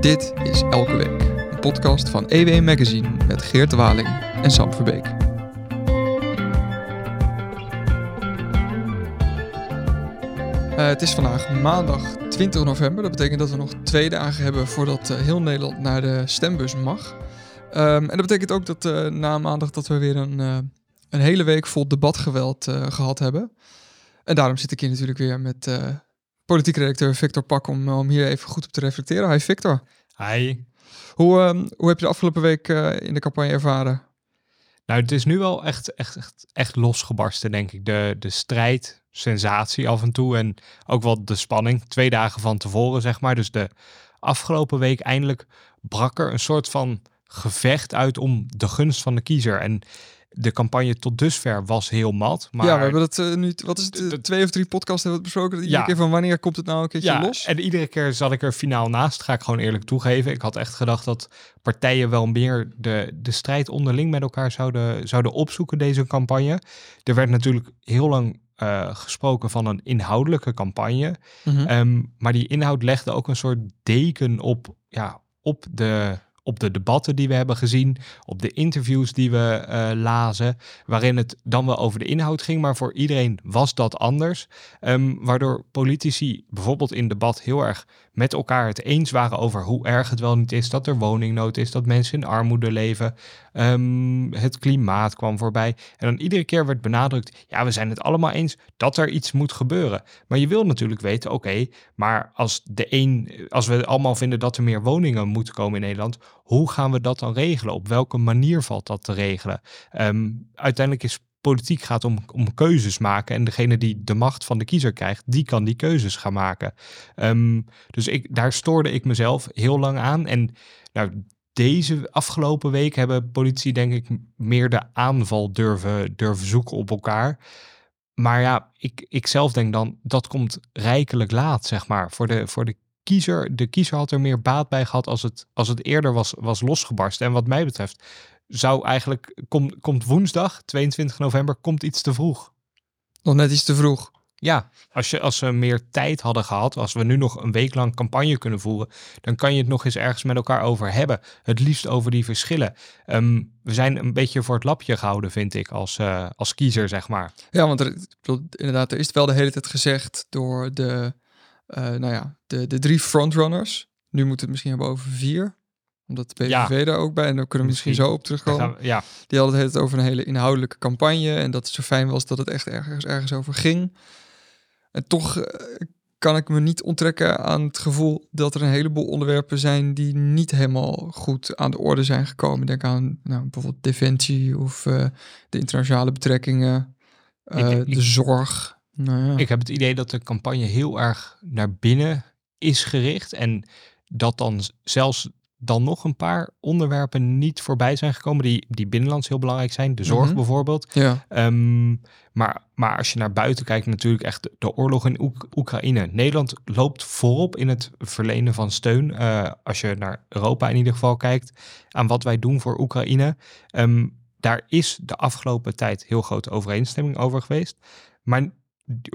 Dit is Elke Week, een podcast van EW Magazine met Geert Waling en Sam Verbeek. Uh, het is vandaag maandag 20 november. Dat betekent dat we nog twee dagen hebben voordat uh, heel Nederland naar de stembus mag. Um, en dat betekent ook dat uh, na maandag dat we weer een, een hele week vol debatgeweld gehad hebben. En daarom zit ik hier natuurlijk weer met politiek redacteur Victor Pak om, om hier even goed op te reflecteren. Hi Victor. Hi. Hoe, um, hoe heb je de afgelopen week uh, in de campagne ervaren? Nou, het is nu wel echt, echt, echt, echt losgebarsten, denk ik. De, de strijd, sensatie af en toe en ook wel de spanning. Twee dagen van tevoren, zeg maar. Dus de afgelopen week eindelijk brak er een soort van gevecht uit om de gunst van de kiezer. En de campagne tot dusver was heel mat. Maar ja, we hebben dat uh, nu, wat is het, twee of drie podcasts hebben we het besproken. Iedere ja. keer van wanneer komt het nou een keertje ja, los? En iedere keer zat ik er finaal naast, ga ik gewoon eerlijk toegeven. Ik had echt gedacht dat partijen wel meer de, de strijd onderling met elkaar zouden, zouden opzoeken, deze campagne. Er werd natuurlijk heel lang uh, gesproken van een inhoudelijke campagne. Mm -hmm. um, maar die inhoud legde ook een soort deken op, ja, op de op de debatten die we hebben gezien, op de interviews die we uh, lazen, waarin het dan wel over de inhoud ging, maar voor iedereen was dat anders. Um, waardoor politici bijvoorbeeld in debat heel erg met elkaar het eens waren over hoe erg het wel niet is dat er woningnood is, dat mensen in armoede leven. Um, het klimaat kwam voorbij. En dan iedere keer werd benadrukt, ja, we zijn het allemaal eens dat er iets moet gebeuren. Maar je wil natuurlijk weten, oké, maar als de een, als we allemaal vinden dat er meer woningen moeten komen in Nederland, hoe gaan we dat dan regelen? Op welke manier valt dat te regelen? Um, uiteindelijk is politiek gaat om, om keuzes maken. En degene die de macht van de kiezer krijgt, die kan die keuzes gaan maken. Um, dus ik, daar stoorde ik mezelf heel lang aan. En nou, deze afgelopen week hebben politici denk ik meer de aanval durven, durven zoeken op elkaar. Maar ja, ik, ik zelf denk dan, dat komt rijkelijk laat, zeg maar. Voor de, voor de kiezer, de kiezer had er meer baat bij gehad als het, als het eerder was, was losgebarsten. En wat mij betreft zou eigenlijk, kom, komt woensdag, 22 november, komt iets te vroeg. Nog net iets te vroeg. Ja, als, je, als ze meer tijd hadden gehad, als we nu nog een week lang campagne kunnen voeren, dan kan je het nog eens ergens met elkaar over hebben. Het liefst over die verschillen. Um, we zijn een beetje voor het lapje gehouden, vind ik, als, uh, als kiezer, zeg maar. Ja, want er, inderdaad, er is wel de hele tijd gezegd door de, uh, nou ja, de, de drie frontrunners. Nu moeten we het misschien hebben over vier omdat de PVV ja. daar ook bij, en daar kunnen we misschien, misschien zo op terugkomen. We, ja. Die hadden het over een hele inhoudelijke campagne en dat het zo fijn was dat het echt ergens, ergens over ging. En toch uh, kan ik me niet onttrekken aan het gevoel dat er een heleboel onderwerpen zijn die niet helemaal goed aan de orde zijn gekomen. Denk aan nou, bijvoorbeeld defensie of uh, de internationale betrekkingen, uh, ik, ik, de zorg. Nou ja. Ik heb het idee dat de campagne heel erg naar binnen is gericht en dat dan zelfs dan nog een paar onderwerpen niet voorbij zijn gekomen die, die binnenlands heel belangrijk zijn. De zorg mm -hmm. bijvoorbeeld. Ja. Um, maar, maar als je naar buiten kijkt, natuurlijk echt de oorlog in Oek Oekraïne. Nederland loopt voorop in het verlenen van steun. Uh, als je naar Europa in ieder geval kijkt, aan wat wij doen voor Oekraïne. Um, daar is de afgelopen tijd heel grote overeenstemming over geweest. Maar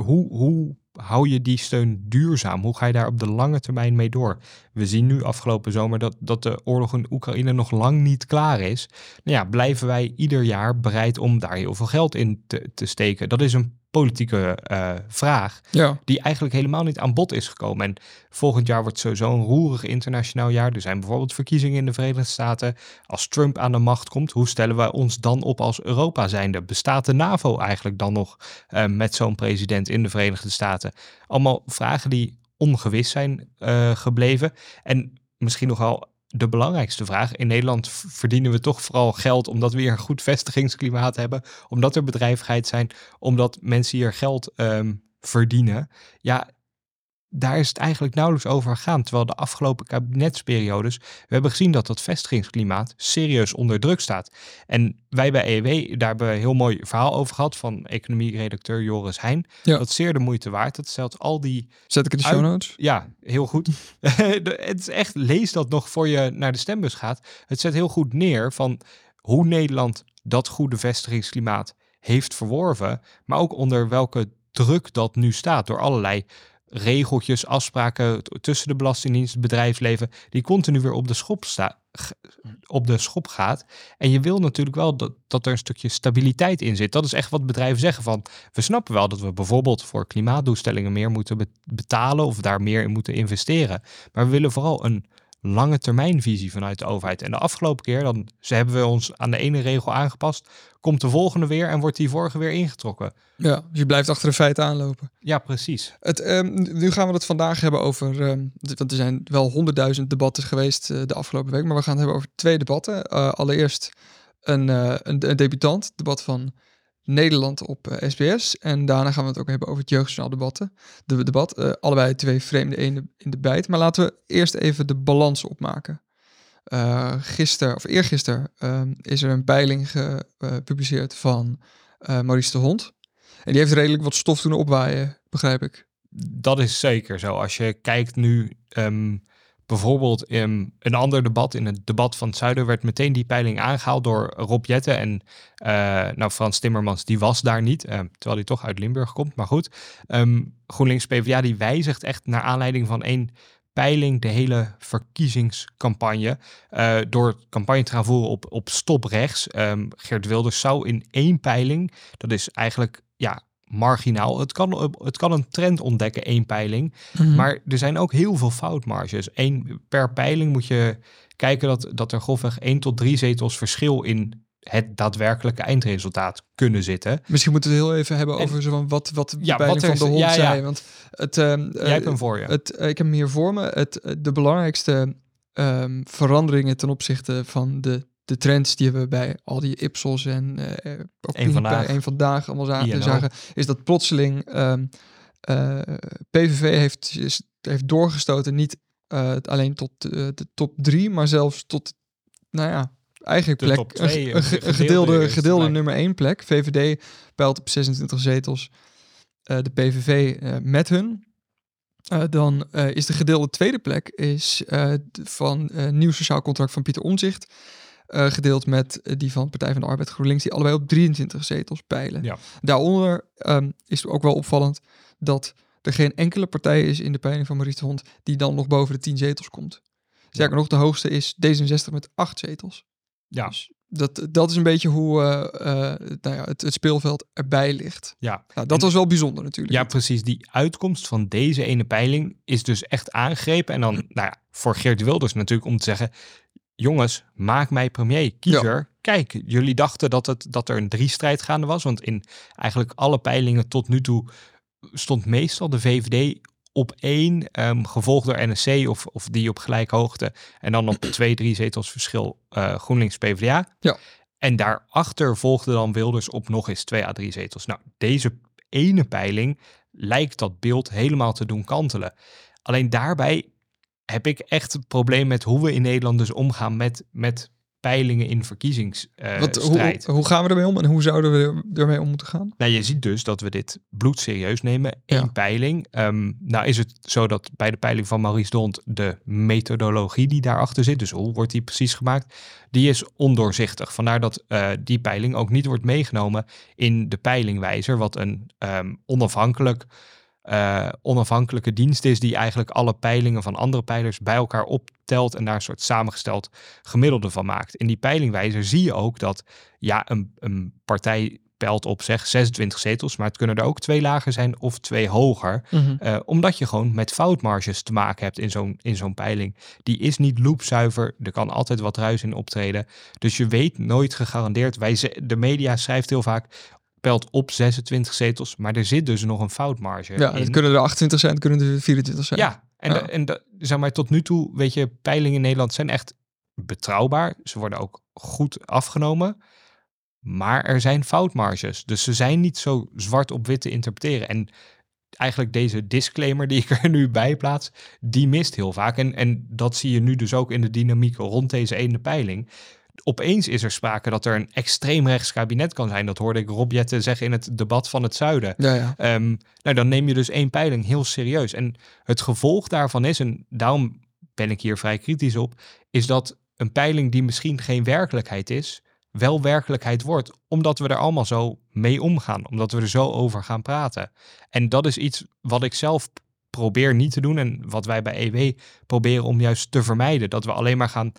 hoe, hoe hou je die steun duurzaam? Hoe ga je daar op de lange termijn mee door? We zien nu afgelopen zomer dat, dat de oorlog in Oekraïne nog lang niet klaar is. Nou ja, blijven wij ieder jaar bereid om daar heel veel geld in te, te steken? Dat is een politieke uh, vraag ja. die eigenlijk helemaal niet aan bod is gekomen. En volgend jaar wordt sowieso een roerig internationaal jaar. Er zijn bijvoorbeeld verkiezingen in de Verenigde Staten. Als Trump aan de macht komt, hoe stellen wij ons dan op als Europa zijnde? Bestaat de NAVO eigenlijk dan nog uh, met zo'n president in de Verenigde Staten? Allemaal vragen die ongewis zijn uh, gebleven. En misschien nogal de belangrijkste vraag. In Nederland verdienen we toch vooral geld omdat we hier een goed vestigingsklimaat hebben, omdat er bedrijvigheid zijn, omdat mensen hier geld um, verdienen. Ja, daar is het eigenlijk nauwelijks over gegaan. Terwijl de afgelopen kabinetsperiodes, we hebben gezien dat dat vestigingsklimaat serieus onder druk staat. En wij bij EW, daar hebben we een heel mooi verhaal over gehad van economie-redacteur Joris Heijn. Ja. Dat is zeer de moeite waard. Dat stelt al die... Zet ik in de show notes? Ja, heel goed. het is echt, lees dat nog voor je naar de stembus gaat. Het zet heel goed neer van hoe Nederland dat goede vestigingsklimaat heeft verworven, maar ook onder welke druk dat nu staat door allerlei regeltjes, afspraken tussen de Belastingdienst, het bedrijfsleven, die continu weer op de schop, sta, op de schop gaat. En je wil natuurlijk wel dat, dat er een stukje stabiliteit in zit. Dat is echt wat bedrijven zeggen van, we snappen wel dat we bijvoorbeeld voor klimaatdoelstellingen meer moeten be- betalen of daar meer in moeten investeren. Maar we willen vooral een lange termijnvisie vanuit de overheid. En de afgelopen keer, dan ze hebben we ons aan de ene regel aangepast, komt de volgende weer en wordt die vorige weer ingetrokken. Ja, dus je blijft achter de feiten aanlopen. Ja, precies. Het, ehm, nu gaan we het vandaag hebben over, d- want er zijn wel honderdduizend debatten geweest eh, de afgelopen week, maar we gaan het hebben over twee debatten. Eh, allereerst een, eh, een, een debutant, debat van Nederland op eh, SBS. En daarna gaan we het ook hebben over het jeugdjournaal debatten. De, debat, eh, allebei twee vreemde eenden in de bijt. Maar laten we eerst even de balans opmaken. Eh gisteren, of eergisteren, ehm, is er een peiling gepubliceerd van eh, Maurice de Hond. En die heeft redelijk wat stof doen opwaaien, begrijp ik. Dat is zeker zo. Als je kijkt nu ehm, bijvoorbeeld in een ander debat, in het debat van het Zuiden, werd meteen die peiling aangehaald door Rob Jette. En eh, nou, Frans Timmermans, die was daar niet, eh, terwijl hij toch uit Limburg komt. Maar goed, ehm, GroenLinks PvdA, die wijzigt echt naar aanleiding van één peiling de hele verkiezingscampagne eh, door campagne te gaan voeren op, op stop rechts. Ehm, Geert Wilders zou in één peiling, dat is eigenlijk ja, marginaal. Het kan, het kan een trend ontdekken, één peiling. Maar er zijn ook heel veel foutmarges. Eén, per peiling moet je kijken dat, dat er grofweg 1 tot 3 zetels verschil in het daadwerkelijke eindresultaat kunnen zitten. Misschien moeten we het heel even hebben En- over zo van wat, wat de Ja, wat er van de hond ja, ja. zei. Want het, ehm, Jij hebt hem voor je. het, eh, ik heb hem hier voor me. Het, eh, de belangrijkste ehm, veranderingen ten opzichte van de, de trends die we bij al die Ipsos en eh, ook Eén Vandaag. een vandaag allemaal zagen, INO. zagen, is dat plotseling ehm, eh, PVV heeft, is, heeft doorgestoten niet alleen tot de top drie, maar zelfs tot, nou ja, eigenlijk De plek, een, twee, een, een ge- een gedeelde gedeelde, nummer één plek. VVD peilt op 26 zetels. de PVV met hun. Dan is de gedeelde tweede plek is, van nieuw sociaal contract van Pieter Omzicht. Gedeeld met eh, die van Partij van de Arbeid GroenLinks, die allebei op 23 zetels peilen. Ja. Daaronder ehm, is ook wel opvallend dat er geen enkele partij is in de peiling van Maurice de Hond die dan nog boven de 10 zetels komt. Sterker nog, de hoogste is D66 met 8 zetels. Ja. Dus dat, dat is een beetje hoe eh, eh, nou ja, het, het speelveld erbij ligt. Ja, Nou, dat En- was wel bijzonder natuurlijk. ja, precies. Die uitkomst van deze ene peiling is dus echt aangegrepen. En dan, nou ja, voor Geert Wilders natuurlijk om te zeggen... jongens, maak mij premier, kiezer. Kijk, jullie dachten dat, het, dat er een drie-strijd gaande was. Want in eigenlijk alle peilingen tot nu toe stond meestal de VVD op één, ehm, gevolgd door NSC of, of die op gelijke hoogte. En dan op twee, drie zetels verschil eh, GroenLinks PvdA. Ja. En daarachter volgde dan Wilders op nog eens twee à drie zetels. Nou, deze ene peiling lijkt dat beeld helemaal te doen kantelen. Alleen daarbij heb ik echt een probleem met hoe we in Nederland dus omgaan met, met peilingen in verkiezingsstrijd. Hoe, hoe gaan we ermee om en hoe zouden we er- ermee om moeten gaan? Nou, je ziet dus dat we dit bloedserieus nemen. Eén Ja. peiling. Ehm, nou is het zo dat bij de peiling van Maurice Dont de methodologie die daarachter zit, dus hoe wordt die precies gemaakt, die is ondoorzichtig. Vandaar dat eh, die peiling ook niet wordt meegenomen in de peilingwijzer, wat een ehm, onafhankelijk, eh, onafhankelijke dienst is die eigenlijk alle peilingen van andere peilers bij elkaar optelt en daar een soort samengesteld gemiddelde van maakt. In die peilingwijzer zie je ook dat ja, een, een partij peilt op zeg 26 zetels, maar het kunnen er ook twee lager zijn of twee hoger. Eh, omdat je gewoon met foutmarges te maken hebt in zo'n, in zo'n peiling. Die is niet loopzuiver, er kan altijd wat ruis in optreden. Dus je weet nooit gegarandeerd. Wij, de media schrijft heel vaak, op 26 zetels, maar er zit dus nog een foutmarge Ja, in. het kunnen er 28 zijn, het kunnen er 24 zijn. Ja, en, Ja. de- en de- zeg maar, tot nu toe, weet je, peilingen in Nederland zijn echt betrouwbaar. Ze worden ook goed afgenomen. Maar er zijn foutmarges. Dus ze zijn niet zo zwart op wit te interpreteren. En eigenlijk deze disclaimer die ik er nu bij plaats, die mist heel vaak. En, en dat zie je nu dus ook in de dynamiek rond deze ene peiling. Opeens is er sprake dat er een extreemrechts kabinet kan zijn. Dat hoorde ik Rob Jetten zeggen in het debat van het Zuiden. Ja, ja. Ehm, nou, dan neem je dus één peiling heel serieus. En het gevolg daarvan is, en daarom ben ik hier vrij kritisch op, is dat een peiling die misschien geen werkelijkheid is, wel werkelijkheid wordt, omdat we er allemaal zo mee omgaan, omdat we er zo over gaan praten. En dat is iets wat ik zelf probeer niet te doen. En wat wij bij EW proberen om juist te vermijden. Dat we alleen maar gaan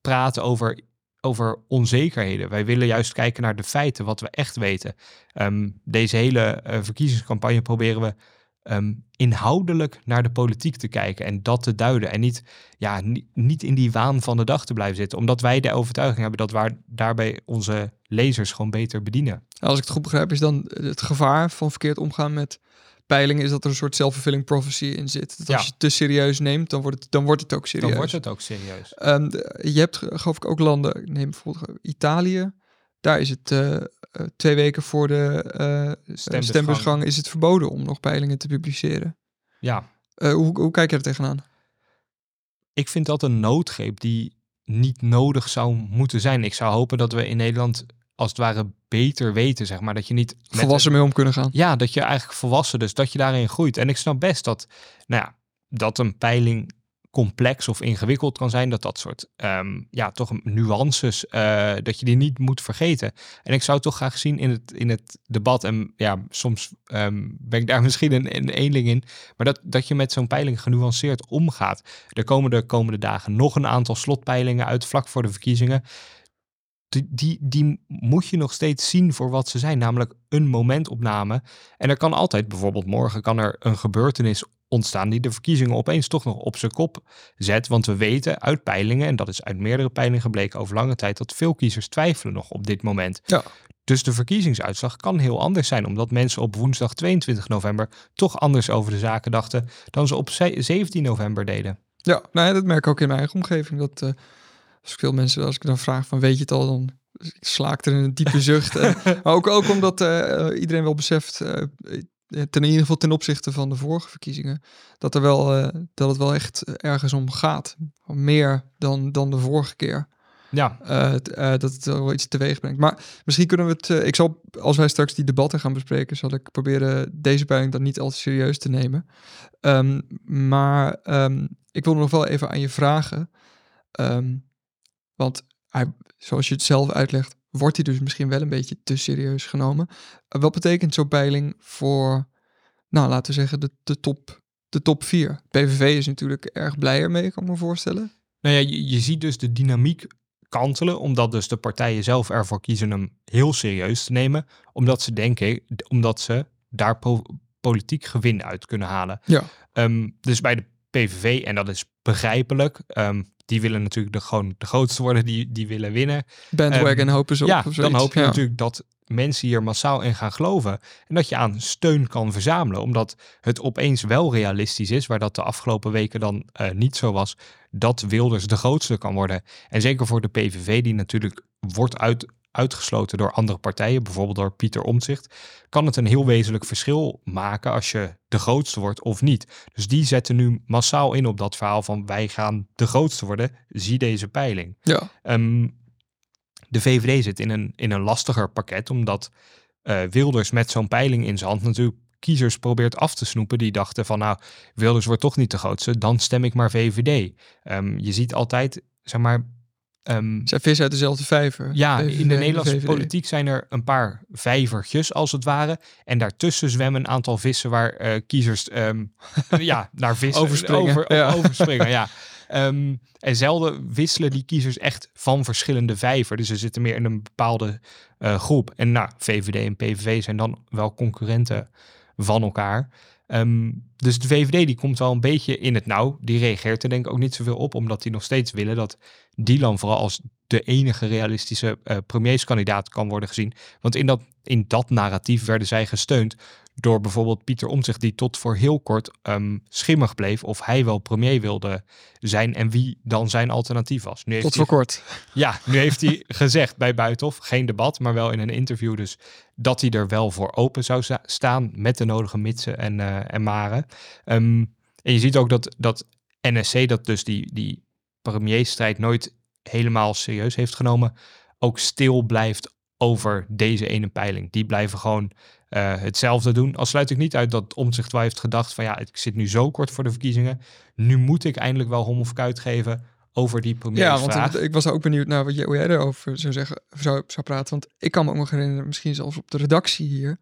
praten over, over onzekerheden. Wij willen juist kijken naar de feiten, wat we echt weten. Ehm, deze hele eh, verkiezingscampagne proberen we ehm, inhoudelijk naar de politiek te kijken en dat te duiden. En niet, ja, niet, in die waan van de dag te blijven zitten. Omdat wij de overtuiging hebben dat we daarbij onze lezers gewoon beter bedienen. Als ik het goed begrijp, is dan het gevaar van verkeerd omgaan met peilingen is dat er een soort self-fulfilling prophecy in zit. Dat als je het te serieus neemt, dan wordt het, dan wordt het ook serieus. Dan wordt het ook serieus. Um, je hebt, geloof ik, ook landen, neem bijvoorbeeld Italië. Daar is het uh, twee weken voor de uh, stembusgang is het verboden om nog peilingen te publiceren. Ja. hoe, hoe kijk je er tegenaan? Ik vind dat een noodgreep die niet nodig zou moeten zijn. Ik zou hopen dat we in Nederland als het ware beter weten, zeg maar. Dat je niet... Volwassen mee om kunnen gaan. Ja, dat je eigenlijk volwassen, dus dat je daarin groeit. En ik snap best dat, nou ja, dat een peiling complex of ingewikkeld kan zijn, dat dat soort um, ja, toch nuances, uh, dat je die niet moet vergeten. En ik zou toch graag zien in het, in het debat, en ja, soms um, ben ik daar misschien een, een eenling in, maar dat, dat je met zo'n peiling genuanceerd omgaat. Er komen de komende dagen nog een aantal slotpeilingen uit, vlak voor de verkiezingen die, die, moet je nog steeds zien voor wat ze zijn, namelijk een momentopname. En er kan altijd, bijvoorbeeld morgen, kan er een gebeurtenis ontstaan die de verkiezingen opeens toch nog op zijn kop zet. Want we weten uit peilingen, en dat is uit meerdere peilingen gebleken over lange tijd, dat veel kiezers twijfelen nog op dit moment. Ja. Dus de verkiezingsuitslag kan heel anders zijn, omdat mensen op woensdag 22 november toch anders over de zaken dachten dan ze op 17 november deden. Ja, nou ja, dat merk ik ook in mijn eigen omgeving. Dat uh, als ik veel mensen, als ik dan vraag van weet je het al, dan slaakt er een diepe zucht. maar ook, ook omdat uh, iedereen wel beseft, uh, ten in ieder geval ten opzichte van de vorige verkiezingen, dat, er wel, uh, dat het wel echt ergens om gaat. Meer dan, dan de vorige keer. Ja. dat het wel iets teweeg brengt. Maar misschien kunnen we het. ik zal, als wij straks die debatten gaan bespreken, zal ik proberen deze peiling dan niet al te serieus te nemen. Um, maar um, ik wil nog wel even aan je vragen. Um, want hij, zoals je het zelf uitlegt, wordt hij dus misschien wel een beetje te serieus genomen. Uh, wat betekent zo'n peiling voor, nou laten we zeggen, de, de, top, de top 4? PVV is natuurlijk erg blij ermee, kan ik me voorstellen. Nou ja, je, je ziet dus de dynamiek kantelen, omdat dus de partijen zelf ervoor kiezen hem heel serieus te nemen, omdat ze denken, omdat ze daar politiek gewin uit kunnen halen. Ja. Um, dus bij de PVV, en dat is begrijpelijk, um, die willen natuurlijk de, gewoon de grootste worden, die, die willen winnen. Bandwagon um, hopen ze op. Ja, dan hoop je natuurlijk dat mensen hier massaal in gaan geloven. En dat je aan steun kan verzamelen. Omdat het opeens wel realistisch is, waar dat de afgelopen weken dan uh, niet zo was, dat Wilders de grootste kan worden. En zeker voor de PVV, die natuurlijk wordt uit, uitgesloten door andere partijen, bijvoorbeeld door Pieter Omtzigt, kan het een heel wezenlijk verschil maken als je de grootste wordt of niet. Dus die zetten nu massaal in op dat verhaal van wij gaan de grootste worden, zie deze peiling. Ja. Um, de VVD zit in een, in een lastiger pakket, omdat uh, Wilders met zo'n peiling in zijn hand natuurlijk kiezers probeert af te snoepen die dachten van nou, Wilders wordt toch niet de grootste, dan stem ik maar VVD. Um, je ziet altijd, zeg maar, Um, Zij vissen uit dezelfde vijver. Ja, in de Nederlandse politiek zijn er een paar vijvertjes als het ware. En daartussen zwemmen een aantal vissen waar uh, kiezers um, ja, naar vissen overspringen. Over, ja. overspringen ja. Um, en zelden wisselen die kiezers echt van verschillende vijver. Dus ze zitten meer in een bepaalde uh, groep. En nou, VVD en PVV zijn dan wel concurrenten van elkaar. Um, dus de VVD die komt wel een beetje in het nauw. Die reageert er denk ik ook niet zoveel op, omdat die nog steeds willen dat Dylan vooral als de enige realistische uh, premierskandidaat kan worden gezien. Want in dat, in dat narratief werden zij gesteund door bijvoorbeeld Pieter Omtzigt, die tot voor heel kort um, schimmig bleef of hij wel premier wilde zijn en wie dan zijn alternatief was. Nu heeft tot voor kort. Ja, nu heeft hij gezegd bij Buitenhof, geen debat, maar wel in een interview dus, dat hij er wel voor open zou staan met de nodige mitsen en, uh, en maren. Um, en je ziet ook dat, dat NSC, dat dus die, die premierstrijd nooit helemaal serieus heeft genomen, ook stil blijft over deze ene peiling. Die blijven gewoon uh, hetzelfde doen. Al sluit ik niet uit dat Omtzigt wel heeft gedacht van ja, ik zit nu zo kort voor de verkiezingen. Nu moet ik eindelijk wel hom of kuit geven over die premiersvraag. Ja, want ik was ook benieuwd naar wat jij, hoe jij erover zou, zeggen, zou, zou praten. Want ik kan me ook nog herinneren, misschien zelfs op de redactie hier,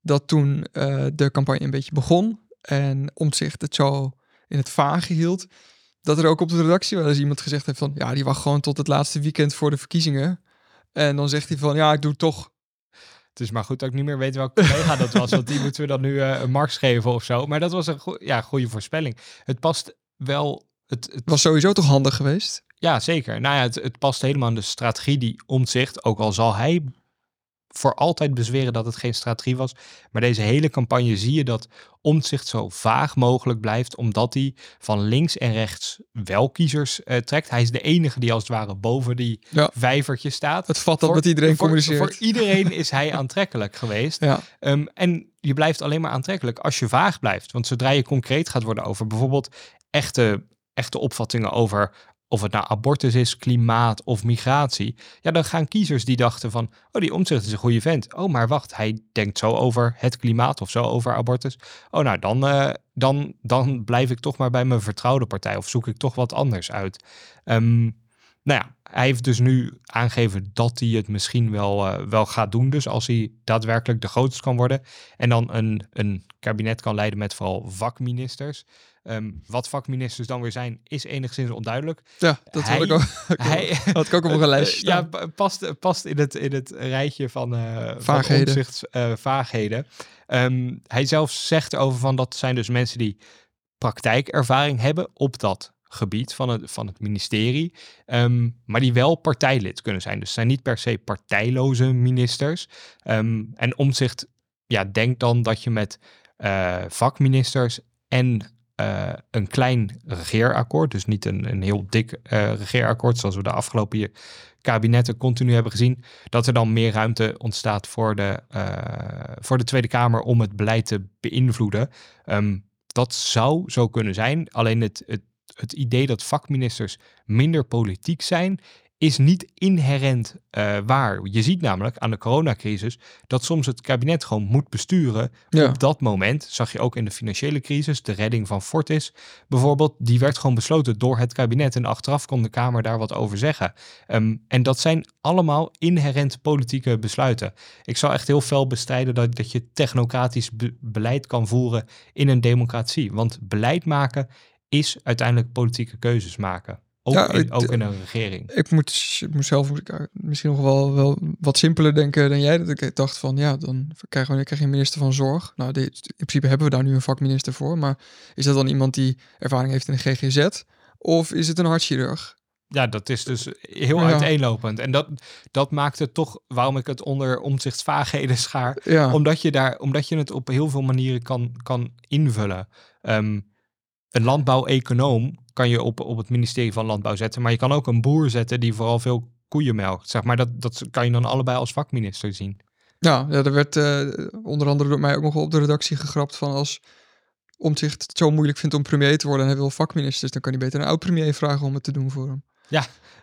dat toen uh, de campagne een beetje begon, en Omtzigt het zo in het vage hield, dat er ook op de redactie wel eens iemand gezegd heeft van, ja, die wacht gewoon tot het laatste weekend voor de verkiezingen. En dan zegt hij van, ja, ik doe het toch. Het is maar goed dat ik niet meer weet welke collega dat was, want die moeten we dan nu eh, een mars geven of zo. Maar dat was een ja, goede voorspelling. Het past wel... Het, het Was sowieso toch handig geweest? Ja, zeker. Nou ja, het, het past helemaal in de strategie die omzicht. Ook al zal hij voor altijd bezweren dat het geen strategie was. Maar deze hele campagne zie je dat omzicht zo vaag mogelijk blijft. Omdat hij van links en rechts wel kiezers eh, trekt. Hij is de enige die als het ware boven die Ja. vijvertje staat. Het vat dat Voor- met iedereen voor, communiceert. Voor iedereen is hij aantrekkelijk geweest. Ja, Ehm, en je blijft alleen maar aantrekkelijk als je vaag blijft. Want zodra je concreet gaat worden over bijvoorbeeld echte, echte opvattingen over of het nou abortus is, klimaat of migratie. Ja, dan gaan kiezers die dachten van, oh die omzicht is een goede vent. Oh, maar wacht, hij denkt zo over het klimaat of zo over abortus. Oh, nou dan, eh, dan, dan blijf ik toch maar bij mijn vertrouwde partij of zoek ik toch wat anders uit. Ehm, nou ja, hij heeft dus nu aangegeven dat hij het misschien wel, eh, wel gaat doen. Dus als hij daadwerkelijk de grootste kan worden. En dan een, een kabinet kan leiden met vooral vakministers. Ehm, wat vakministers dan weer zijn, is enigszins onduidelijk. ja dat Hij- had ik ook, Hij, had ik ook op een lijstje ja, staan. past, past in, het, in het rijtje van, van Vaagheden. Eh, vaagheden. Ehm, hij zelf zegt over van dat zijn dus mensen die praktijkervaring hebben op dat gebied van het, van het ministerie, ehm, maar die wel partijlid kunnen zijn. Dus zijn niet per se partijloze ministers. En Omtzigt ja, denkt dan dat je met eh, vakministers en eh, een klein regeerakkoord, dus niet een, een heel dik eh, regeerakkoord zoals we de afgelopen kabinetten continu hebben gezien, dat er dan meer ruimte ontstaat voor de, eh, voor de Tweede Kamer om het beleid te beïnvloeden. Ehm, dat zou zo kunnen zijn. Alleen het, het, het idee dat vakministers minder politiek zijn, is niet inherent eh, waar. Je ziet namelijk aan de coronacrisis dat soms het kabinet gewoon moet besturen. Ja. Op dat moment zag je ook in de financiële crisis, de redding van Fortis bijvoorbeeld, die werd gewoon besloten door het kabinet en achteraf kon de Kamer daar wat over zeggen. Ehm, en dat zijn allemaal inherent politieke besluiten. Ik zou echt heel fel bestrijden dat, dat je technocratisch be- beleid kan voeren in een democratie. Want beleid maken is uiteindelijk politieke keuzes maken. Ook, Ja, in, het- ook in een regering. Ik moet ik moet zelf moet ik misschien nog wel, wel wat simpeler denken dan jij. Dat ik dacht van, ja, dan krijgen we krijg je een minister van Zorg. Nou, dit, in principe hebben we daar nu een vakminister voor. Maar is dat dan iemand die ervaring heeft in de GGZ? Of is het een hartchirurg? Ja, dat is dus heel Ja. uiteenlopend. En dat, dat maakt het toch waarom ik het onder omzichtsvaagheden schaar. Ja, Omdat je, daar, omdat je het op heel veel manieren kan, kan invullen. Ehm, een landbouweconoom kan je op, op het ministerie van Landbouw zetten. Maar je kan ook een boer zetten die vooral veel koeien melkt. Zeg maar dat, dat kan je dan allebei als vakminister zien. ja, ja er werd eh, onder andere door mij ook nog op de redactie gegrapt van als Omtzigt het zo moeilijk vindt om premier te worden en hij wil vakministers, dan kan hij beter een oud-premier vragen om het te doen voor hem.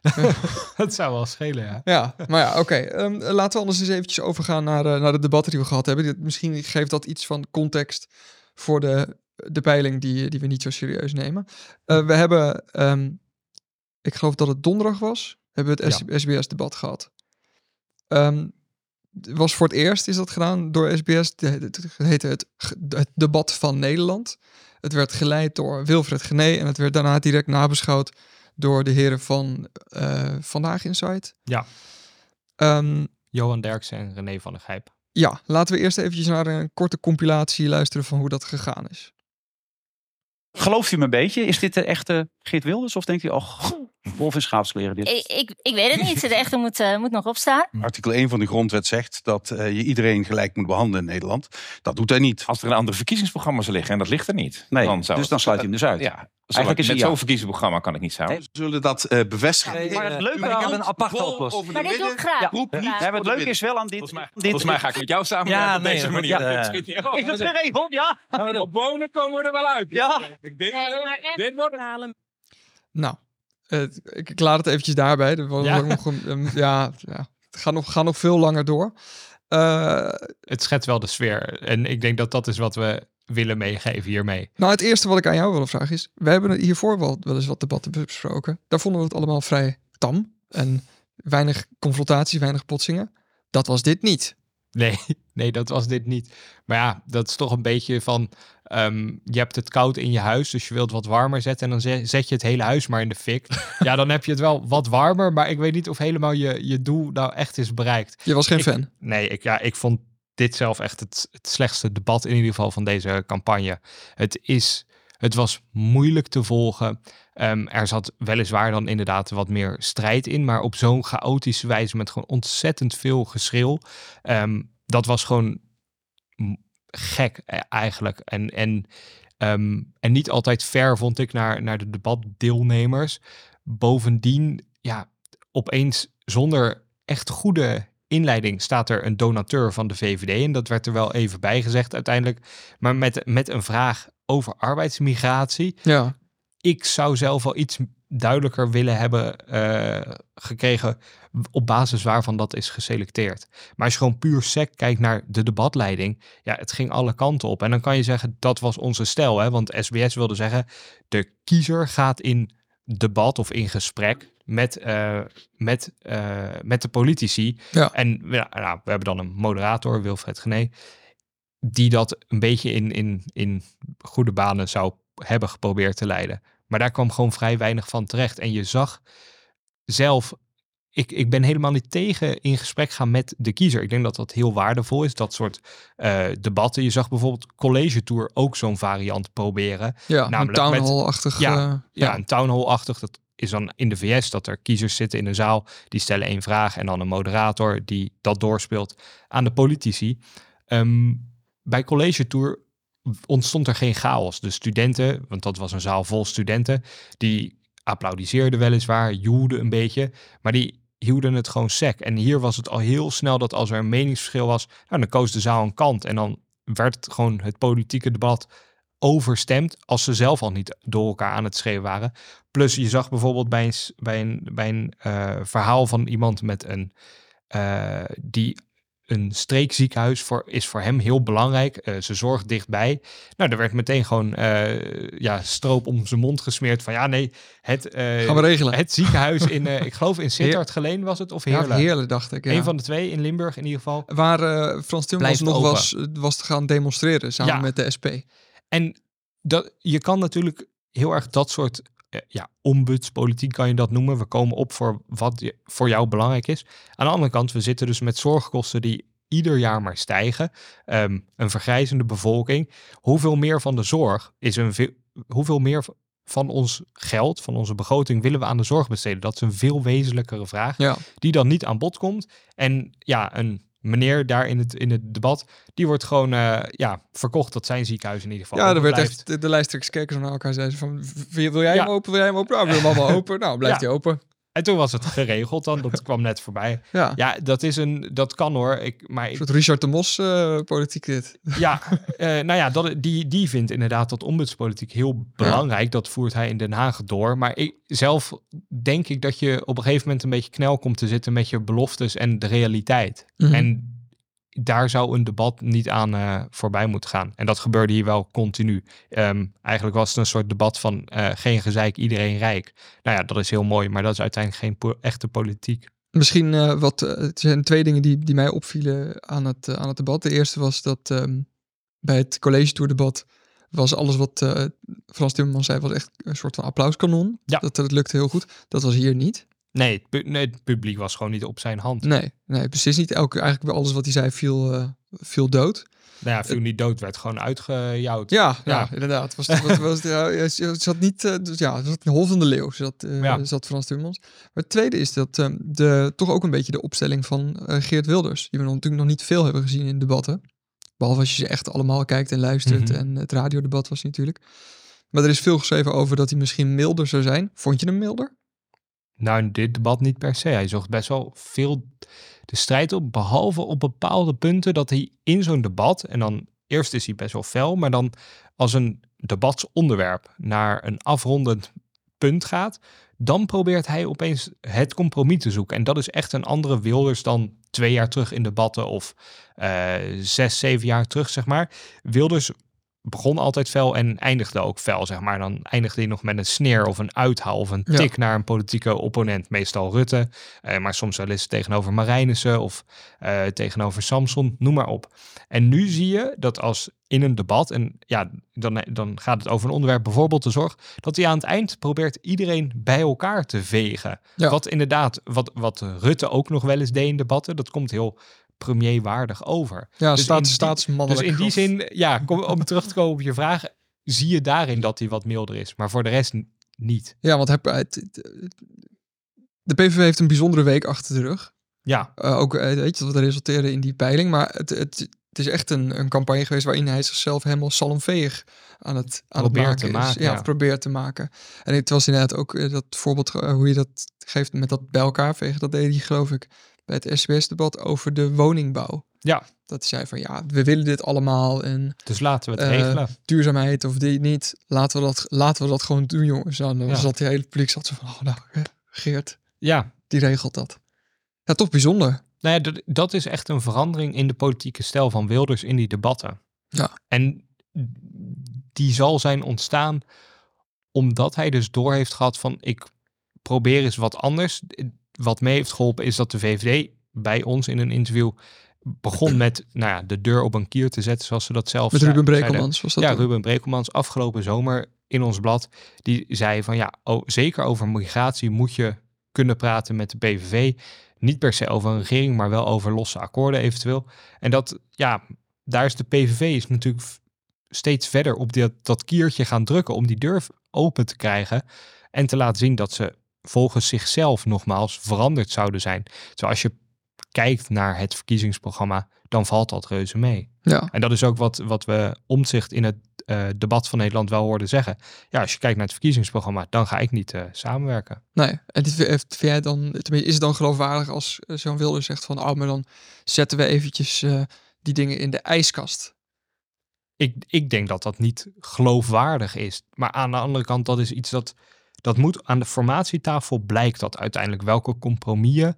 dat zou wel schelen, ja. Ja, maar ja, oké. Ehm, laten we anders eens eventjes overgaan naar, eh, naar de debatten die we gehad hebben. Dit- Misschien geeft dat iets van context voor de, de peiling die, die we niet zo serieus nemen. Eh, we hebben, ehm, ik geloof dat het donderdag was, hebben we het SBS-debat gehad. Ehm, het was voor het eerst is dat gedaan door SBS. Het heette het debat van Nederland. Het werd geleid door Wilfred Gené en het werd daarna direct nabeschouwd door de heren van eh, Vandaag Insight. Ja. Ehm, Johan Derksen en René van der Gijp. ja, laten we eerst eventjes naar een korte compilatie luisteren van hoe dat gegaan is. Gelooft u me een beetje? Is dit de echte Geert Wilders? Of denkt u, oh, wolf in schaapskleren dit? Ik, ik, ik weet het niet. De echte moet, eh, moet nog opstaan. Artikel 1 van de grondwet zegt dat eh, je iedereen gelijk moet behandelen in Nederland. Dat doet hij niet. Als er een ander verkiezingsprogramma zou liggen, en dat ligt er niet. Nee, dan zou dus dan sluit je hem dus uit. Ja, Eigenlijk is met zo'n verkiezingsprogramma kan ik niet samen. We zullen dat eh, bevestigen. Nee, maar het leuke maar ik heb aan- een aparte oplossing. Maar dit doe ik graag. Ja. Het leuke is wel aan dit... Volgens mij, dit volgens mij ga ik met jou samen Ja, op nee, deze manier. ja, eh, ook. Is dat geregeld? Ja. Op wonen komen we er wel uit. Ja. Ik denk, dit wordt Nou, eh, ik, ik laat het eventjes daarbij. Er was Ja. nog een, ja, ja, het gaat nog, gaat nog veel langer door. Eh, Het schetst wel de sfeer. En ik denk dat dat is wat we willen meegeven hiermee. nou, het eerste wat ik aan jou wil vragen is... We hebben hiervoor wel, wel eens wat debatten besproken. Daar vonden we het allemaal vrij tam. En weinig confrontatie, weinig potsingen. Dat was dit niet. Nee, nee, dat was dit niet. Maar ja, dat is toch een beetje van. ehm, je hebt het koud in je huis, dus je wilt wat warmer zetten. En dan ze- zet je het hele huis maar in de fik. ja, dan heb je het wel wat warmer. Maar ik weet niet of helemaal je, je doel nou echt is bereikt. Je was geen Ik- fan. Nee, ik, ja, ik vond dit zelf echt het, slechtste debat in ieder geval van deze campagne. Het, is, het was moeilijk te volgen. Ehm, er zat weliswaar dan inderdaad wat meer strijd in, maar op zo'n chaotische wijze met gewoon ontzettend veel geschreeuw. Ehm, dat was gewoon gek eh, eigenlijk. En, en, ehm, en niet altijd fair vond ik naar, naar de debatdeelnemers. Bovendien, ja, opeens zonder echt goede inleiding staat er een donateur van de VVD. En dat werd er wel even bij gezegd uiteindelijk. Maar met, met een vraag over arbeidsmigratie. Ja, Ik zou zelf wel iets duidelijker willen hebben eh, gekregen op basis waarvan dat is geselecteerd. Maar als je gewoon puur sec kijkt naar de debatleiding, ja, het ging alle kanten op. En dan kan je zeggen, dat was onze stijl, hè? want SBS wilde zeggen, de kiezer gaat in debat of in gesprek met, eh, met, eh, met de politici. Ja. En ja, nou, we hebben dan een moderator, Wilfred Gené, die dat een beetje in, in, in goede banen zou hebben geprobeerd te leiden. Maar daar kwam gewoon vrij weinig van terecht. En je zag zelf, ik, ik ben helemaal niet tegen in gesprek gaan met de kiezer. Ik denk dat dat heel waardevol is, dat soort eh, debatten. Je zag bijvoorbeeld College Tour ook zo'n variant proberen. ja een Namelijk town met- hall-achtig. Ja, Ja, een town hall-achtig. Dat is dan in de VS dat er kiezers zitten in een zaal. Die stellen één vraag en dan een moderator die dat doorspeelt aan de politici. Ehm, bij College Tour ontstond er geen chaos. De studenten, want dat was een zaal vol studenten, die applaudisseerden weliswaar, joelden een beetje, maar die hielden het gewoon sec. En hier was het al heel snel dat als er een meningsverschil was, nou, dan koos de zaal een kant en dan werd gewoon het politieke debat overstemd als ze zelf al niet door elkaar aan het schreeuwen waren. Plus je zag bijvoorbeeld bij een, bij een, bij een eh, verhaal van iemand met een eh, die een streekziekenhuis voor, is voor hem heel belangrijk. Eh, ze zorgt dichtbij. Nou, er werd meteen gewoon ja, stroop om zijn mond gesmeerd van ja, nee, het, Gaan we regelen. het ziekenhuis in, ik geloof in Sittard Geleen was het, of ja, Heerlen. heerlijk, dacht ik. Ja. Een van de twee in Limburg in ieder geval. Waar Frans Timmermans nog open. was, was te gaan demonstreren samen Ja. met de SP. En dat, je kan natuurlijk heel erg dat soort eh, ja, ombudspolitiek kan je dat noemen. We komen op voor wat je- voor jou belangrijk is. Aan de andere kant, we zitten dus met zorgkosten die ieder jaar maar stijgen. Ehm, een vergrijzende bevolking. Hoeveel meer van de zorg is een veel, hoeveel meer van ons geld, van onze begroting, willen we aan de zorg besteden? Dat is een veel wezenlijkere vraag Ja, die dan niet aan bod komt. En ja, een meneer daar in het, in het debat, die wordt gewoon eh, ja, verkocht tot zijn ziekenhuis in ieder geval. ja er werd blijft. echt, de, de lijsttrekkers keken zo naar elkaar en zeiden ze van, wil, wil jij Ja. hem open, wil jij hem open? Nou, willen hem allemaal open. Nou, blijft hij open. En toen was het geregeld dan, dat kwam net voorbij. Ja, Ja, dat is een, dat kan hoor. Ik, maar een soort Richard de Mos eh, politiek dit. ja, eh, nou ja, dat, die, die vindt inderdaad dat ombudspolitiek heel belangrijk. Dat voert hij in Den Haag door. Maar ik, zelf denk ik dat je op een gegeven moment een beetje knel komt te zitten met je beloftes en de realiteit. Mhm. En daar zou een debat niet aan eh, voorbij moeten gaan. En dat gebeurde hier wel continu. Ehm, eigenlijk was het een soort debat van eh, geen gezeik, iedereen rijk. Nou ja, dat is heel mooi, maar dat is uiteindelijk geen po- echte politiek. Misschien eh, wat, het zijn twee dingen die, die mij opvielen aan het, aan het debat. De eerste was dat ehm, bij het college tour debat was alles wat Frans Timmermans zei, was echt een soort van applauskanon. Ja. Dat, dat lukte heel goed. Dat was hier niet. Nee het, pu- nee, het publiek was gewoon niet op zijn hand. Nee, nee precies niet. Elke, eigenlijk bij alles wat hij zei viel, eh, viel dood. Nou ja, viel niet dood, werd gewoon uitgejouwd. Ja, ja. Ja. inderdaad. Was, was, was, ja, je zat niet, eh, dus ja, het zat een hol van de leeuw, zat, eh, Ja. zat Frans Timmermans. Maar het tweede is dat ehm, de, toch ook een beetje de opstelling van eh, Geert Wilders, die we natuurlijk nog niet veel hebben gezien in debatten. Behalve als je ze echt allemaal kijkt en luistert. Mhm. En het radiodebat was natuurlijk. Maar er is veel geschreven over dat hij misschien milder zou zijn. Vond je hem milder? Nou, dit debat niet per se. Hij zocht best wel veel de strijd op, behalve op bepaalde punten dat hij in zo'n debat, en dan eerst is hij best wel fel, maar dan als een debatsonderwerp naar een afrondend punt gaat, dan probeert hij opeens het compromis te zoeken. En dat is echt een andere Wilders dan twee jaar terug in debatten of eh, zes, zeven jaar terug, zeg maar. Wilders begon altijd fel en eindigde ook fel, zeg maar. Dan eindigde hij nog met een sneer of een uithaal of een Ja. tik naar een politieke opponent. Meestal Rutte, eh, maar soms wel eens tegenover Marijnissen of eh, tegenover Samson, noem maar op. En nu zie je dat als in een debat, en ja, dan, dan gaat het over een onderwerp, bijvoorbeeld de zorg, dat hij aan het eind probeert iedereen bij elkaar te vegen. Ja. Wat inderdaad, wat, wat Rutte ook nog wel eens deed in debatten, dat komt heel premierwaardig over. Ja, Dus staat, staatsmannelijk. Dus in die zin, ja, kom, om terug te komen op je vraag, zie je daarin dat hij wat milder is. Maar voor de rest niet. Ja, want heb, het- de PVV heeft een bijzondere week achter de rug. Ja, Eh, ook, eh, weet je, wat resulteerde in die peiling. Maar het, het, het is echt een, een campagne geweest waarin hij zichzelf helemaal salmveeg aan het, aan het maken te is. maken, ja, ja. probeert te maken. En het was inderdaad ook eh, dat voorbeeld eh, hoe je dat geeft met dat bij elkaar vegen. Dat deed hij geloof ik bij het SBS-debat over de woningbouw. Ja. Dat zei van ja, we willen dit allemaal en dus laten we het Eh, regelen. duurzaamheid of die niet. Laten we dat, laten we dat gewoon doen jongens. En dan Ja. zat die hele publiek zat zo van, oh nou, Geert, Ja, die regelt dat. Ja, toch bijzonder. nou ja, dat, dat is echt een verandering in de politieke stijl van Wilders in die debatten. Ja. En die zal zijn ontstaan omdat hij dus door heeft gehad van ik probeer eens wat anders. Wat mee heeft geholpen is dat de VVD bij ons in een interview begon met nou ja, de deur op een kier te zetten, zoals ze dat zelf Met Ruben. Brekelmans was dat Ja, dan? Ruben Brekelmans afgelopen zomer in ons blad. Die zei van ja, oh, zeker over migratie moet je kunnen praten met de PVV. Niet per se over een regering, maar wel over losse akkoorden eventueel. En dat, ja, daar is de PVV is natuurlijk steeds verder op dat, dat kiertje gaan drukken om die deur open te krijgen. En te laten zien dat ze volgens zichzelf nogmaals veranderd zouden zijn. Zoals je kijkt naar het verkiezingsprogramma, dan valt dat reuze mee. Ja, En dat is ook wat, wat we omzicht in het eh, debat van Nederland wel hoorden zeggen. Ja, als je kijkt naar het verkiezingsprogramma, dan ga ik niet eh, samenwerken. nee. En dit, vind jij dan, is het dan geloofwaardig als eh, zo'n Wilder zegt van, oh, maar dan zetten we eventjes die dingen in de ijskast. Ik, ik denk dat dat niet geloofwaardig is. Maar aan de andere kant, dat is iets dat, dat moet aan de formatietafel blijkt dat uiteindelijk welke compromissen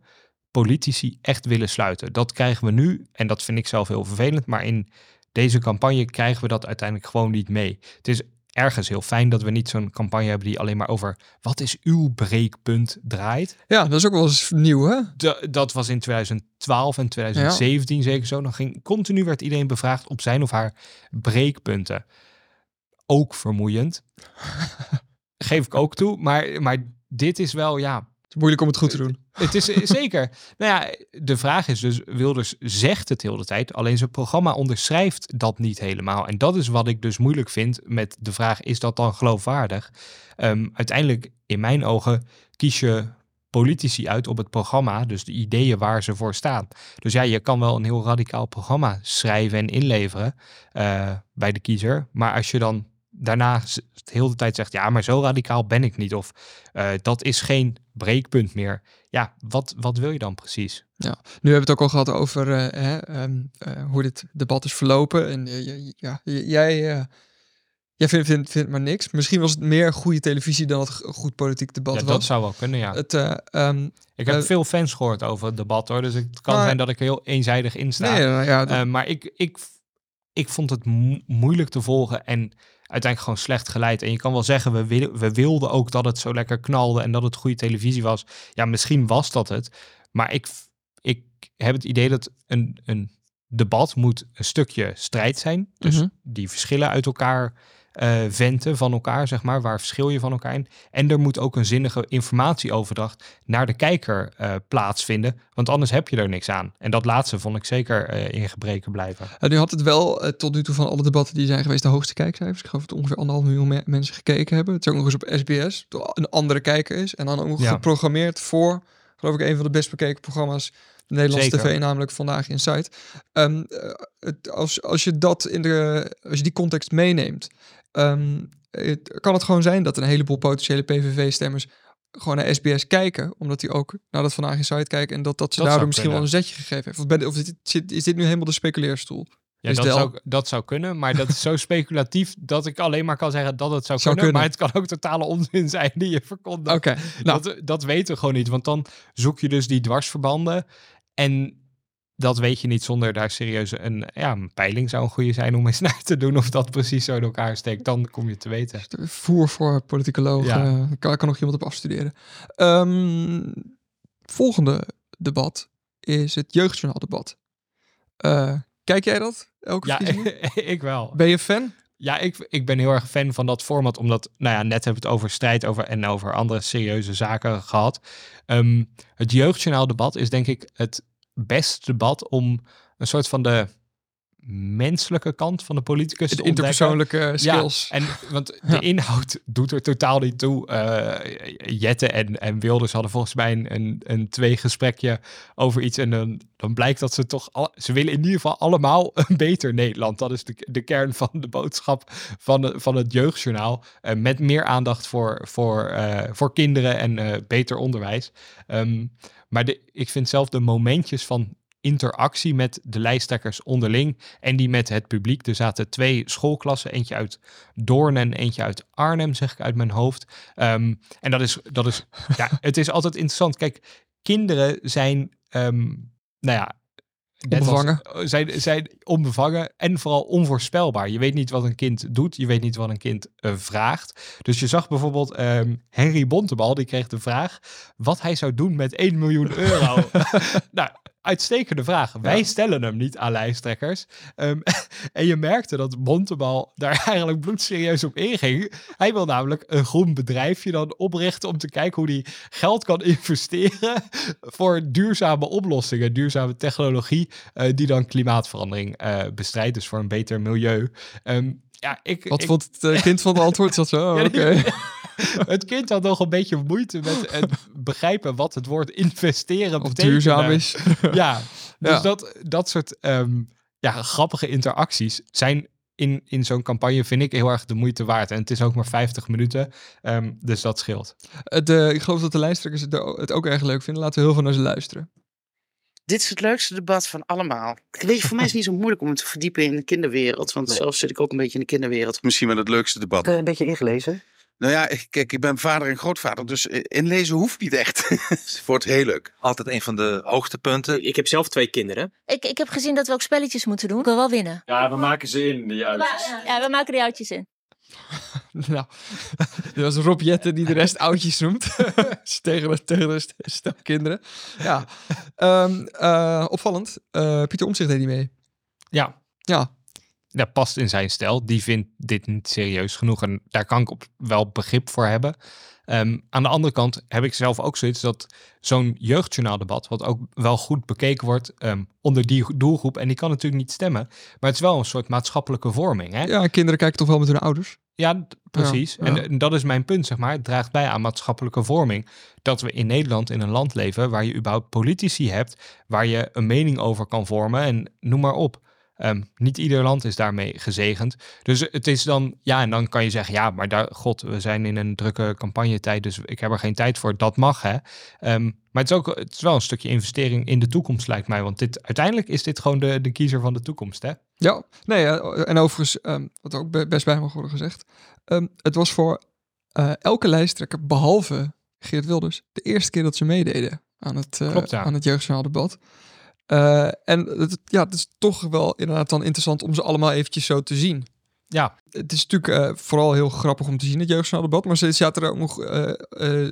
politici echt willen sluiten. Dat krijgen we nu, en dat vind ik zelf heel vervelend, maar in deze campagne krijgen we dat uiteindelijk gewoon niet mee. Het is ergens heel fijn dat we niet zo'n campagne hebben die alleen maar over wat is uw breekpunt draait. Ja, dat is ook wel eens nieuw, hè? De- dat was in 2012 en 2017 zeker zo. Dan ging continu werd iedereen bevraagd op zijn of haar breekpunten. Ook vermoeiend. Geef ik ook toe. Maar, maar dit is wel, ja, Het is moeilijk om het goed te doen. het is eh, zeker. Nou ja, de vraag is dus, Wilders zegt het heel de tijd, alleen zijn programma onderschrijft dat niet helemaal. En dat is wat ik dus moeilijk vind met de vraag, is dat dan geloofwaardig? Ehm, uiteindelijk, in mijn ogen, kies je politici uit op het programma, dus de ideeën waar ze voor staan. Dus ja, je kan wel een heel radicaal programma schrijven en inleveren eh, bij de kiezer, maar als je dan daarna de hele tijd zegt, ja, maar zo radicaal ben ik niet, of eh, dat is geen breekpunt meer. Ja, wat, wat wil je dan precies? Nu hebben we het ook al gehad over eh, hè, ehm, eh, hoe dit debat is verlopen. En ja, jij, jij vindt, vindt, vindt maar niks. Misschien was het meer goede televisie dan het goed politiek debat Ja, was. dat zou wel kunnen, ja. Het, eh, ehm, Ik heb veel fans gehoord over het debat, hoor. Dus het kan Maar- zijn dat ik er heel eenzijdig in sta. nee, nou ja, dat- maar ik, ik, ik vond het mo- moeilijk te volgen en uiteindelijk gewoon slecht geleid. En je kan wel zeggen, we, wil- we wilden ook dat het zo lekker knalde en dat het goede televisie was. Ja, misschien was dat het. Maar ik, ik heb het idee dat een, een debat moet een stukje strijd zijn. Dus Mhm. die verschillen uit elkaar eh, venten van elkaar, zeg maar. Waar verschil je van elkaar in? En er moet ook een zinnige informatieoverdracht naar de kijker eh, plaatsvinden. Want anders heb je er niks aan. En dat laatste vond ik zeker eh, in gebreken blijven. En nu had het wel tot nu toe van alle debatten die zijn geweest de hoogste kijkcijfers. Ik geloof dat ongeveer anderhalf miljoen me- mensen gekeken hebben. Het is ook nog eens op SBS, een andere kijker is. En dan ook Ja. geprogrammeerd voor, geloof ik, een van de best bekeken programma's. de Nederlandse Zeker. tv, namelijk Vandaag in Zuid. Ehm, eh, het, als, als je dat in de, als je die context meeneemt, ehm, het, kan het gewoon zijn dat een heleboel potentiële PVV-stemmers gewoon naar SBS kijken, omdat die ook naar dat Vandaag in Zuid kijken en dat dat ze Dat daardoor misschien wel een zetje gegeven heeft. Of, ben, of is, dit, is dit nu helemaal de speculeerstoel? Ja, dat, Del- zou, dat zou kunnen, maar dat is zo speculatief dat ik alleen maar kan zeggen dat het zou, Zou kunnen, kunnen. Maar het kan ook totale onzin zijn die je verkondigt. Oké, nou, Dat, dat weten we gewoon niet, want dan zoek je dus die dwarsverbanden. En dat weet je niet zonder daar serieus een, ja, een peiling zou een goede zijn om eens naar te doen of dat precies zo in elkaar steekt. Dan kom je te weten. Voer voor politicologen. Ja. Kan, kan nog iemand op afstuderen. Ehm, volgende debat is het jeugdjournaaldebat. Eh kijk jij dat? Elke Ja, ik wel. Ben je fan? Ja, ik, ik ben heel erg fan van dat format, omdat, nou ja, net hebben we het over strijd over en over andere serieuze zaken gehad. Ehm, het jeugdjournaaldebat is denk ik het beste debat om een soort van de menselijke kant van de politicus De te ontdekken. interpersoonlijke skills. Ja, en want de inhoud doet er totaal niet toe. Eh, Jette en, en Wilders hadden volgens mij een, een, een twee gesprekje over iets. En dan, dan blijkt dat ze toch... Al, ze willen in ieder geval allemaal een beter Nederland. Dat is de, de kern van de boodschap van, de, van het jeugdjournaal. Eh, met meer aandacht voor, voor, eh, voor kinderen en eh, beter onderwijs. Ehm, maar de, ik vind zelf de momentjes van interactie met de lijsttrekkers onderling en die met het publiek. Er zaten twee schoolklassen, eentje uit Doorn en eentje uit Arnhem, zeg ik uit mijn hoofd. Ehm, en dat is, dat is, ja, het is altijd interessant. Kijk, kinderen zijn, ehm, nou ja, als- Onbevangen. zijn, zijn onbevangen en vooral onvoorspelbaar. Je weet niet wat een kind doet, je weet niet wat een kind eh, vraagt. Dus je zag bijvoorbeeld ehm, Henry Bontebal, die kreeg de vraag wat hij zou doen met 1 miljoen euro. nou, uitstekende vraag. Wij stellen hem niet aan lijsttrekkers. Ehm, en je merkte dat Bontebal daar eigenlijk bloedserieus op inging. Hij wil namelijk een groen bedrijfje dan oprichten om te kijken hoe hij geld kan investeren voor duurzame oplossingen, duurzame technologie eh, die dan klimaatverandering eh, bestrijdt, dus voor een beter milieu. Ehm, ja, ik, Wat ik- vond het eh, kind van de antwoord? Zo, oh, Ja, oké. het kind had nog een beetje moeite met het begrijpen wat het woord investeren Of betekent. duurzaam is. Ja, dus Ja. Dat, dat soort ehm, ja, grappige interacties zijn in, in zo'n campagne, vind ik, heel erg de moeite waard. En het is ook maar 50 minuten, ehm, dus dat scheelt. Het, eh, ik geloof dat de lijsttrekkers het, het ook erg leuk vinden. Laten we heel veel naar ze luisteren. Dit is het leukste debat van allemaal. Weet je, voor mij is het niet zo moeilijk om me te verdiepen in de kinderwereld. Want zelf zit ik ook een beetje in de kinderwereld. Misschien wel het leukste debat. een beetje ingelezen. Nou ja, ik- kijk, ik ben vader en grootvader, dus eh, inlezen hoeft niet echt. Het wordt heel leuk. Altijd een van de hoogtepunten. Ik heb zelf twee kinderen. Ik, ik heb gezien dat we ook spelletjes moeten doen. Ik wil wel winnen. Ja, we maken ze in, die uitjes. Ja, we maken die oudjes in. nou, dit was Rob Jetten die de rest oudjes noemt. tegen de, tegen de st- stel kinderen. Ja, Ehm, eh, opvallend. Eh, Pieter Omtzigt deed niet mee. Ja, Ja, dat past in zijn stijl. Die vindt dit niet serieus genoeg. En daar kan ik op wel begrip voor hebben. Ehm, aan de andere kant heb ik zelf ook zoiets dat zo'n jeugdjournaaldebat, wat ook wel goed bekeken wordt ehm, onder die doelgroep, en die kan natuurlijk niet stemmen, maar het is wel een soort maatschappelijke vorming. Hè? ja, kinderen kijken toch wel met hun ouders. Ja, precies. Ja, En, en dat is mijn punt, zeg maar. Het draagt bij aan maatschappelijke vorming. Dat we in Nederland in een land leven waar je überhaupt politici hebt, waar je een mening over kan vormen en noem maar op. Ehm, niet ieder land is daarmee gezegend. Dus het is dan, ja, en dan kan je zeggen, ja, maar daar, god, we zijn in een drukke campagnetijd, dus ik heb er geen tijd voor. Dat mag, hè. Ehm, maar het is ook, het is wel een stukje investering in de toekomst, lijkt mij. Want dit, uiteindelijk is dit gewoon de, de kiezer van de toekomst, hè. Ja, nee, eh, en overigens, ehm, wat ook be- best bij mag worden gezegd. het was voor eh, elke lijsttrekker, behalve Geert Wilders, de eerste keer dat ze meededen aan het, Klopt, ja. aan het jeugdjournaaldebat. Eh, en het, ja, het is toch wel inderdaad dan interessant om ze allemaal eventjes zo te zien. Ja, Het is natuurlijk eh, vooral heel grappig om te zien, het jeugdjournaaldebat. Maar er zaten er ook nog eh,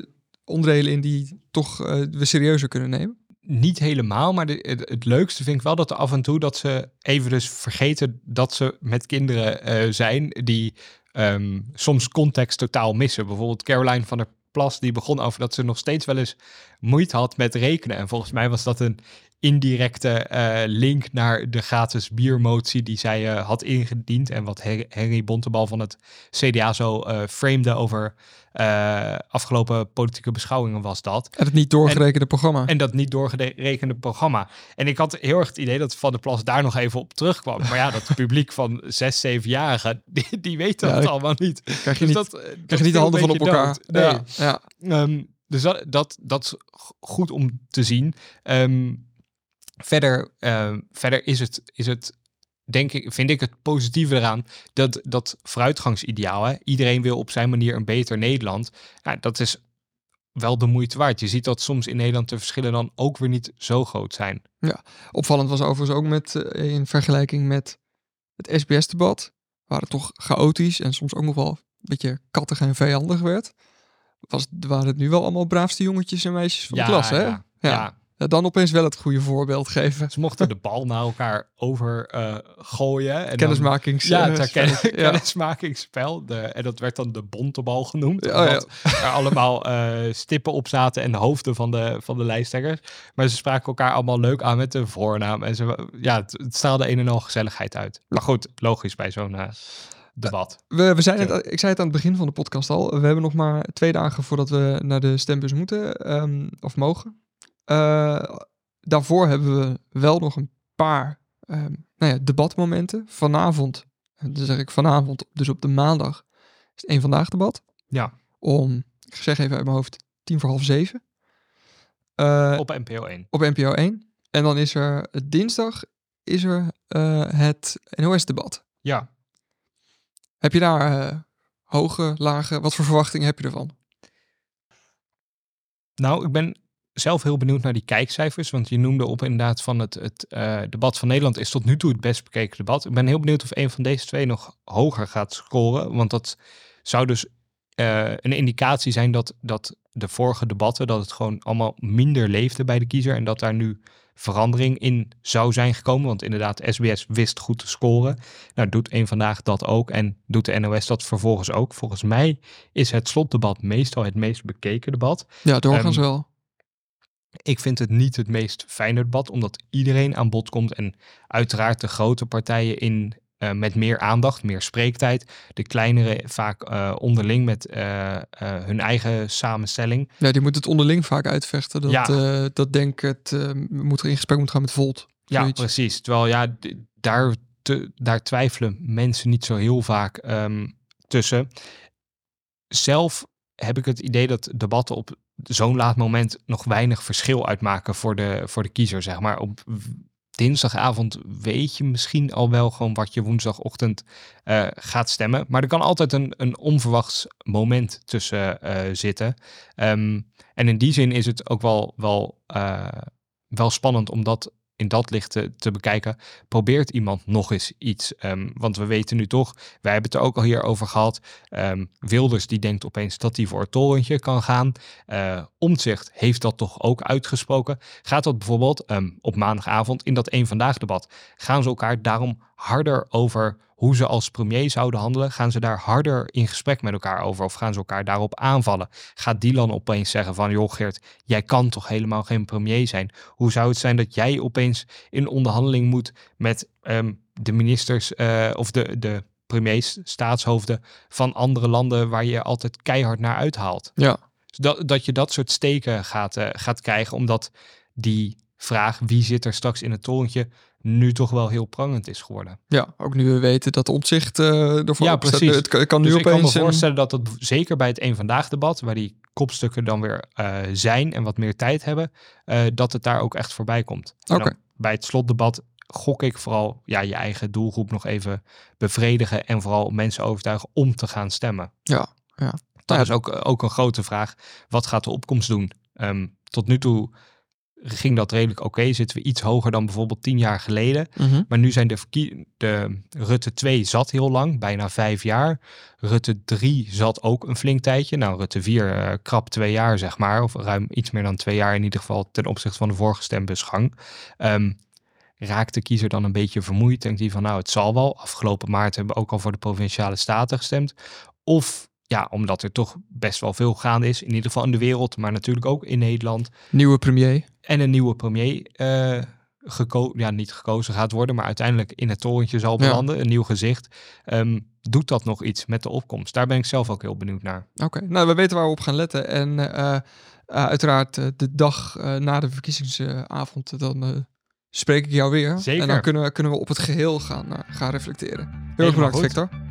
onderdelen in die toch we serieuzer kunnen nemen. niet helemaal, maar de, het, het leukste vind ik wel dat er af en toe dat ze even dus vergeten dat ze met kinderen zijn die ehm, soms context totaal missen. Bijvoorbeeld Caroline van der Plas, die begon over dat ze nog steeds wel eens moeite had met rekenen. En volgens mij was dat een indirecte eh, link naar de gratis biermotie die zij eh, had ingediend. En wat Henry Bontebal van het CDA zo framede over afgelopen politieke beschouwingen was dat. En het niet doorgerekende programma. En dat niet doorgerekende programma. En ik had heel erg het idee dat Van der Plas daar nog even op terugkwam. Maar ja, dat publiek van zes, zevenjarigen, die, die weten Ja, dat allemaal niet. krijg je Dus niet, dat, dat krijg je niet de handen van op elkaar. Nee. Ja, ja. Ehm, dus dat, dat, dat is goed om te zien. Ehm, verder, ehm, verder is het, is het, denk ik, vind ik het positieve eraan dat dat vooruitgangsideaal, hè, iedereen wil op zijn manier een beter Nederland. Ja, dat is wel de moeite waard. Je ziet dat soms in Nederland de verschillen dan ook weer niet zo groot zijn. Opvallend was overigens ook met, eh, in vergelijking met het SBS-debat, waar het toch chaotisch en soms ook nog wel een beetje kattig en vijandig werd. Was, waren het nu wel allemaal braafste jongetjes en meisjes van de klas, hè? ja, Ja. ja. Ja, Dan opeens wel het goede voorbeeld geven. Ze mochten de bal naar elkaar over eh, gooien. En dan-. Ja, eh, het ken- ja. kennismakingsspel. De, en dat werd dan de bontebal genoemd. Oh, ja. omdat er allemaal eh, stippen op zaten en de hoofden van de, van de lijsttrekkers. Maar ze spraken elkaar allemaal leuk aan met de voornaam. En ze, ja, het, het straalde een en al gezelligheid uit. Maar goed, logisch bij zo'n eh, debat. We, we zijn het, ik zei het aan het begin van de podcast al. We hebben nog maar twee dagen voordat we naar de stembus moeten ehm, of mogen. Eh, daarvoor hebben we wel nog een paar ehm, nou ja, debatmomenten. Vanavond, dan zeg ik vanavond, dus op de maandag, is het één vandaag debat. Ja, Om, ik zeg even uit mijn hoofd, tien voor half zeven. Eh, op NPO 1. op NPO 1. En dan is er dinsdag is er eh, het NOS-debat. Ja, Heb je daar eh, hoge, lage, wat voor verwachtingen heb je ervan? Nou, ik ben zelf heel benieuwd naar die kijkcijfers. Want je noemde op inderdaad van het, het eh, debat van Nederland is tot nu toe het best bekeken debat. Ik ben heel benieuwd of een van deze twee nog hoger gaat scoren. Want dat zou dus eh, een indicatie zijn dat, dat de vorige debatten, dat het gewoon allemaal minder leefde bij de kiezer. En dat daar nu verandering in zou zijn gekomen. Want inderdaad, SBS wist goed te scoren. Nou, doet een vandaag dat ook. En doet de NOS dat vervolgens ook. Volgens mij is het slotdebat meestal het meest bekeken debat. Ja, doorgaans Ehm, wel. Ik vind het niet het meest fijne debat, omdat iedereen aan bod komt. En uiteraard de grote partijen in, eh, met meer aandacht, meer spreektijd. De kleinere vaak eh, onderling met eh, hun eigen samenstelling. Ja, die moet het onderling vaak uitvechten. Dat, Ja. dat denk ik, het moet er in gesprek moet gaan met Volt. Ja, Zoiets. precies. Terwijl ja, daar, te, daar twijfelen mensen niet zo heel vaak ehm, tussen. Zelf heb ik het idee dat debatten op zo'n laat moment nog weinig verschil uitmaken voor de, voor de kiezer. Zeg maar op dinsdagavond weet je misschien al wel gewoon wat je woensdagochtend eh, gaat stemmen. Maar er kan altijd een, een onverwachts moment tussen eh, zitten. Ehm, en in die zin is het ook wel, wel, eh, wel spannend om dat in dat licht te, bekijken. Probeert iemand nog eens iets? Ehm, want we weten nu toch, wij hebben het er ook al hier over gehad. ehm, Wilders die denkt opeens dat hij voor het torentje kan gaan. Eh Omtzigt heeft dat toch ook uitgesproken. Gaat dat bijvoorbeeld ehm, op maandagavond in dat één vandaag debat, gaan ze elkaar daarom harder over hoe ze als premier zouden handelen? Gaan ze daar harder in gesprek met elkaar over? Of gaan ze elkaar daarop aanvallen? Gaat Dylan opeens zeggen van, joh Geert, jij kan toch helemaal geen premier zijn? Hoe zou het zijn dat jij opeens in onderhandeling moet met ehm, de ministers eh, of de, de premiers, staatshoofden van andere landen waar je altijd keihard naar uithaalt? Ja, Dus dat, dat je dat soort steken gaat, eh, gaat krijgen, omdat die vraag wie zit er straks in het torentje nu toch wel heel prangend is geworden. ja, ook nu we weten dat de opzicht eh ervoor Ja, precies. Het kan, nu dus ik kan me opeens... voorstellen dat het zeker bij het een vandaag debat, waar die kopstukken dan weer eh, zijn en wat meer tijd hebben, eh, dat het daar ook echt voorbij komt. Dan Bij het slotdebat gok ik vooral ja, je eigen doelgroep nog even bevredigen en vooral mensen overtuigen om te gaan stemmen. Ja, ja. Dat Ja. is ook, ook een grote vraag. Wat gaat de opkomst doen? Ehm, tot nu toe ging dat redelijk oké. Zitten we iets hoger dan bijvoorbeeld tien jaar geleden. Mhm. Maar nu zijn de, de Rutte 2 zat heel lang, bijna vijf jaar. Rutte 3 zat ook een flink tijdje. Nou, Rutte 4 eh, krap twee jaar, zeg maar. Of ruim iets meer dan twee jaar in ieder geval ten opzichte van de vorige stembusgang. Ehm, raakt de kiezer dan een beetje vermoeid? Denkt hij van, nou, het zal wel. Afgelopen maart hebben we ook al voor de provinciale staten gestemd. Of ja, omdat er toch best wel veel gaande is, in ieder geval in de wereld, maar natuurlijk ook in Nederland Nieuwe premier. en een nieuwe premier eh geko ja, niet gekozen gaat worden, maar uiteindelijk in het torentje zal Ja. belanden, een nieuw gezicht. Ehm, doet dat nog iets met de opkomst? Daar ben ik zelf ook heel benieuwd naar. Oké, nou we weten waar we op gaan letten. En eh, eh, uiteraard de dag na de verkiezingsavond, dan spreek ik jou weer. Zeker. En dan kunnen we, kunnen we op het geheel gaan, gaan reflecteren. Heel erg bedankt, goed. Victor.